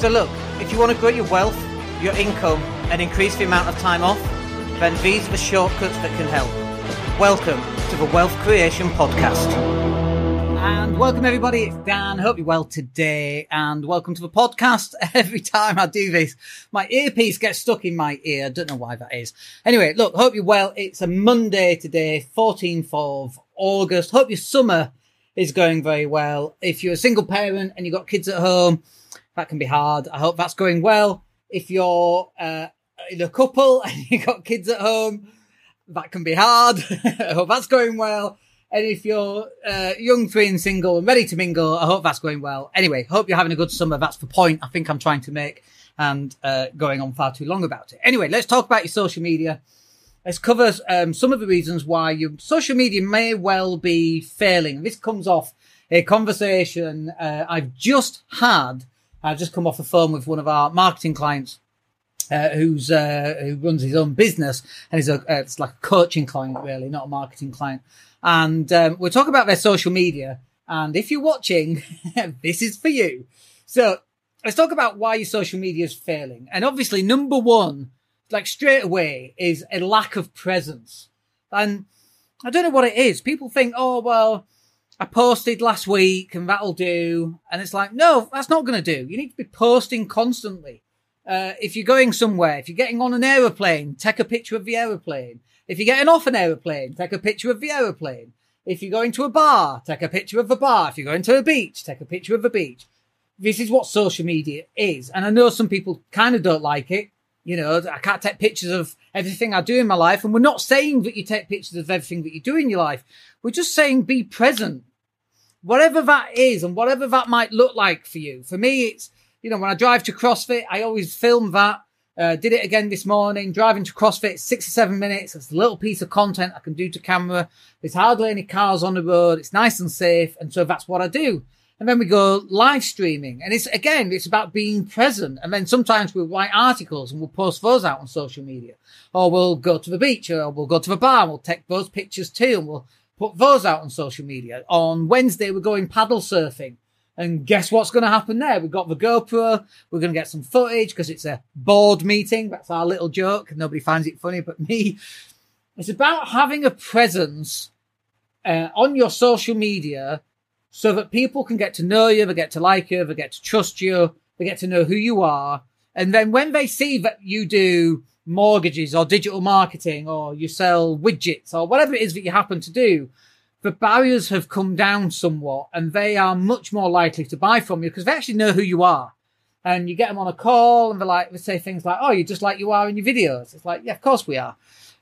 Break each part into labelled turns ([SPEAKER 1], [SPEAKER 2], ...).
[SPEAKER 1] So look, if you want to grow your wealth, your income, and increase the amount of time off, then these are the shortcuts that can help. Welcome to the Wealth Creation Podcast. And welcome everybody, it's Dan. Hope you're well today and welcome to the podcast. Every time I do this, my earpiece gets stuck in my ear. I don't know why that is. Anyway, look, hope you're well. It's a Monday today, 14th of August. Hope your summer is going very well. If you're a single parent and you've got kids at home, that can be hard. I hope that's going well. If you're uh, in a couple and you've got kids at home, that can be hard. I hope that's going well. And if you're uh, young, free, and single and ready to mingle, I hope that's going well. Anyway, hope you're having a good summer. That's the point I think I'm trying to make and uh, going on far too long about it. Anyway, let's talk about your social media. Let's cover um, some of the reasons why your social media may well be failing. This comes off a conversation uh, I've just had. I've just come off the phone with one of our marketing clients uh, who's uh, who runs his own business and is a uh, it's like a coaching client really, not a marketing client. And um, we're talking about their social media. And if you're watching, this is for you. So let's talk about why your social media is failing. And obviously, number one, like straight away, is a lack of presence. And I don't know what it is. People think, oh well, I posted last week and that'll do. And it's like, no, that's not going to do. You need to be posting constantly. Uh, if you're going somewhere, if you're getting on an aeroplane, take a picture of the aeroplane. If you're getting off an aeroplane, take a picture of the aeroplane. If you're going to a bar, take a picture of the bar. If you're going to a beach, take a picture of the beach. This is what social media is. And I know some people kind of don't like it. You know, I can't take pictures of everything I do in my life. And we're not saying that you take pictures of everything that you do in your life. We're just saying be present. Whatever that is and whatever that might look like for you. For me, it's, you know, when I drive to CrossFit, I always film that. Uh, did it again this morning, driving to CrossFit, six or seven minutes. It's a little piece of content I can do to camera. There's hardly any cars on the road. It's nice and safe. And so that's what I do. And then we go live streaming. And it's again, it's about being present. And then sometimes we'll write articles and we'll post those out on social media. Or we'll go to the beach or we'll go to the bar and we'll take those pictures too and we'll put those out on social media. On Wednesday, we're going paddle surfing. And guess what's going to happen there? We've got the GoPro. We're going to get some footage because it's a board meeting. That's our little joke. Nobody finds it funny but me. It's about having a presence uh, on your social media so that people can get to know you, they get to like you, they get to trust you, they get to know who you are. And then when they see that you do mortgages or digital marketing or you sell widgets or whatever it is that you happen to do, the barriers have come down somewhat and they are much more likely to buy from you because they actually know who you are. And you get them on a call and they're like, they say things like, Oh, you're just like you are in your videos. It's like, yeah, of course we are.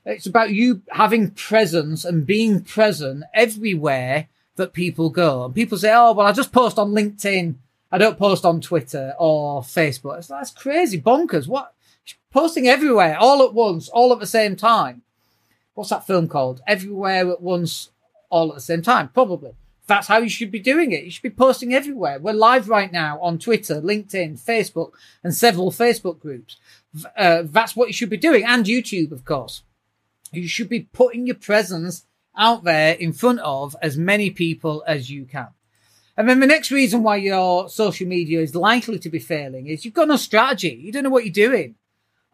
[SPEAKER 1] It's about you having presence and being present everywhere that people go. And people say, Oh, well, I just post on LinkedIn. I don't post on Twitter or Facebook. It's that's crazy bonkers. What? Posting everywhere all at once, all at the same time. What's that film called? Everywhere at once, all at the same time. Probably. That's how you should be doing it. You should be posting everywhere. We're live right now on Twitter, LinkedIn, Facebook, and several Facebook groups. Uh, that's what you should be doing. And YouTube, of course. You should be putting your presence out there in front of as many people as you can. And then the next reason why your social media is likely to be failing is you've got no strategy. You don't know what you're doing.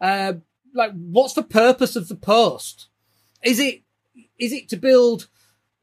[SPEAKER 1] Uh, like, what's the purpose of the post? Is it, is it to build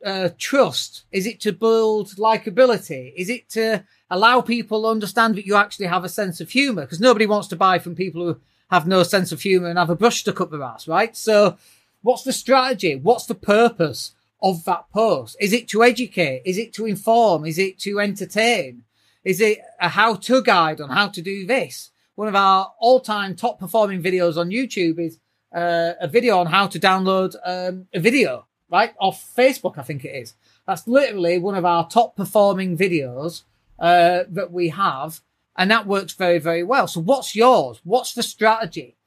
[SPEAKER 1] uh, trust? Is it to build likability? Is it to allow people to understand that you actually have a sense of humor? Because nobody wants to buy from people who have no sense of humor and have a brush stuck up their ass, right? So what's the strategy? What's the purpose of that post? Is it to educate? Is it to inform? Is it to entertain? Is it a how to guide on how to do this? One of our all time top performing videos on YouTube is uh, a video on how to download um, a video right? Off Facebook, I think it is. That's literally one of our top performing videos uh, that we have. And that works very, very well. So what's yours? What's the strategy?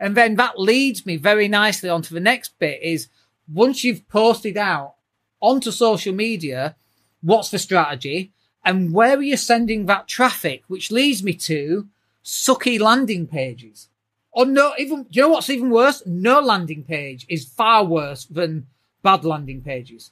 [SPEAKER 1] And then that leads me very nicely onto the next bit is once you've posted out onto social media, what's the strategy? And where are you sending that traffic? Which leads me to sucky landing pages. Or no, even, you know what's even worse? No landing page is far worse than bad landing pages.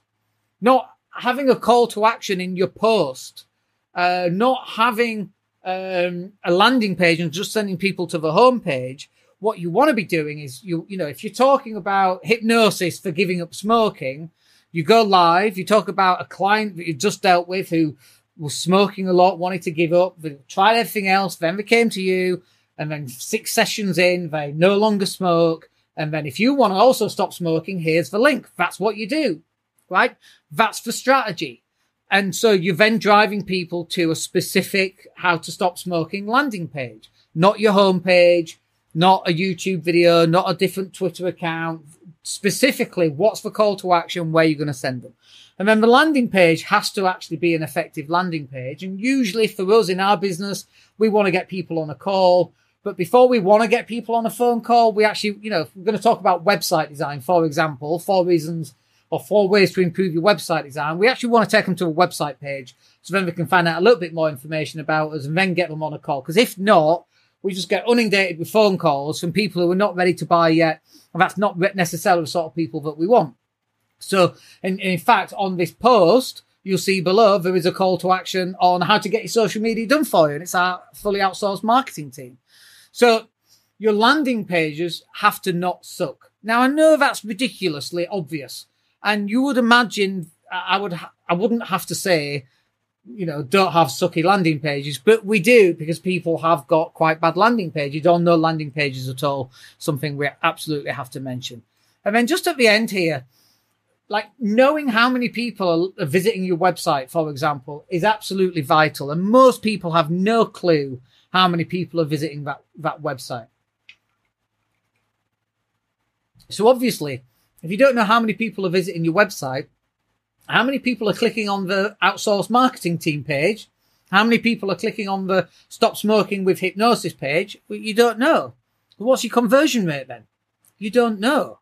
[SPEAKER 1] Not having a call to action in your post, uh, not having um, a landing page and just sending people to the home page, what you want to be doing is you you know if you're talking about hypnosis for giving up smoking, you go live, you talk about a client that you've just dealt with who was smoking a lot, wanted to give up, they tried everything else, then they came to you, and then six sessions in, they no longer smoke. And then if you want to also stop smoking, here's the link. That's what you do, right? That's the strategy. And so you're then driving people to a specific how to stop smoking landing page, not your homepage, not a YouTube video, not a different Twitter account. Specifically, what's the call to action? Where you're going to send them. And then the landing page has to actually be an effective landing page. And usually for us in our business, we want to get people on a call. But before we want to get people on a phone call, we actually, you know, we're going to talk about website design, for example, four reasons or four ways to improve your website design. We actually want to take them to a website page so then we can find out a little bit more information about us and then get them on a call. Because if not, we just get inundated with phone calls from people who are not ready to buy yet. And that's not necessarily the sort of people that we want. So, in, in fact, on this post, you'll see below there is a call to action on how to get your social media done for you. And it's our fully outsourced marketing team. So your landing pages have to not suck. Now I know that's ridiculously obvious, and you would imagine I would I wouldn't have to say, you know, don't have sucky landing pages, but we do because people have got quite bad landing pages or no landing pages at all. Something we absolutely have to mention. And then just at the end here, like knowing how many people are visiting your website, for example, is absolutely vital. And most people have no clue how many people are visiting that, that website. So obviously, if you don't know how many people are visiting your website, how many people are clicking on the outsourced marketing team page, how many people are clicking on the stop smoking with hypnosis page, you don't know. What's your conversion rate then? You don't know.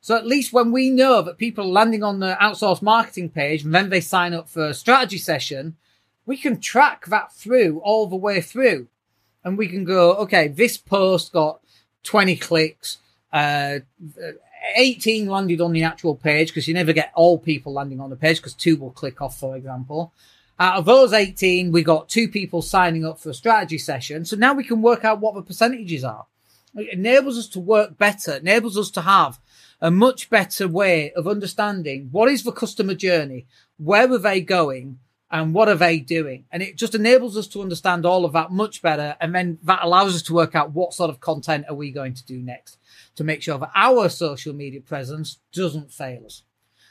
[SPEAKER 1] So at least when we know that people are landing on the outsourced marketing page and then they sign up for a strategy session, we can track that through all the way through. And we can go, okay, this post got 20 clicks, uh, 18 landed on the actual page because you never get all people landing on the page because two will click off, for example. Out of those 18, we got two people signing up for a strategy session. So now we can work out what the percentages are. It enables us to work better, enables us to have a much better way of understanding what is the customer journey, where are they going, and what are they doing? And it just enables us to understand all of that much better. And then that allows us to work out what sort of content are we going to do next to make sure that our social media presence doesn't fail us.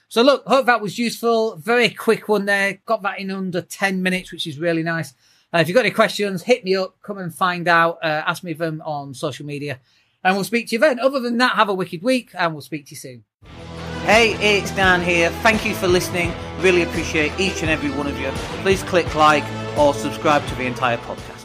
[SPEAKER 1] So look, hope that was useful. Very quick one there. Got that in under 10 minutes, which is really nice. Uh, if you've got any questions, hit me up, come and find out, uh, ask me them on social media and we'll speak to you then. Other than that, have a wicked week and we'll speak to you soon. Hey, it's Dan here. Thank you for listening. Really appreciate each and every one of you. Please click like or subscribe to the entire podcast.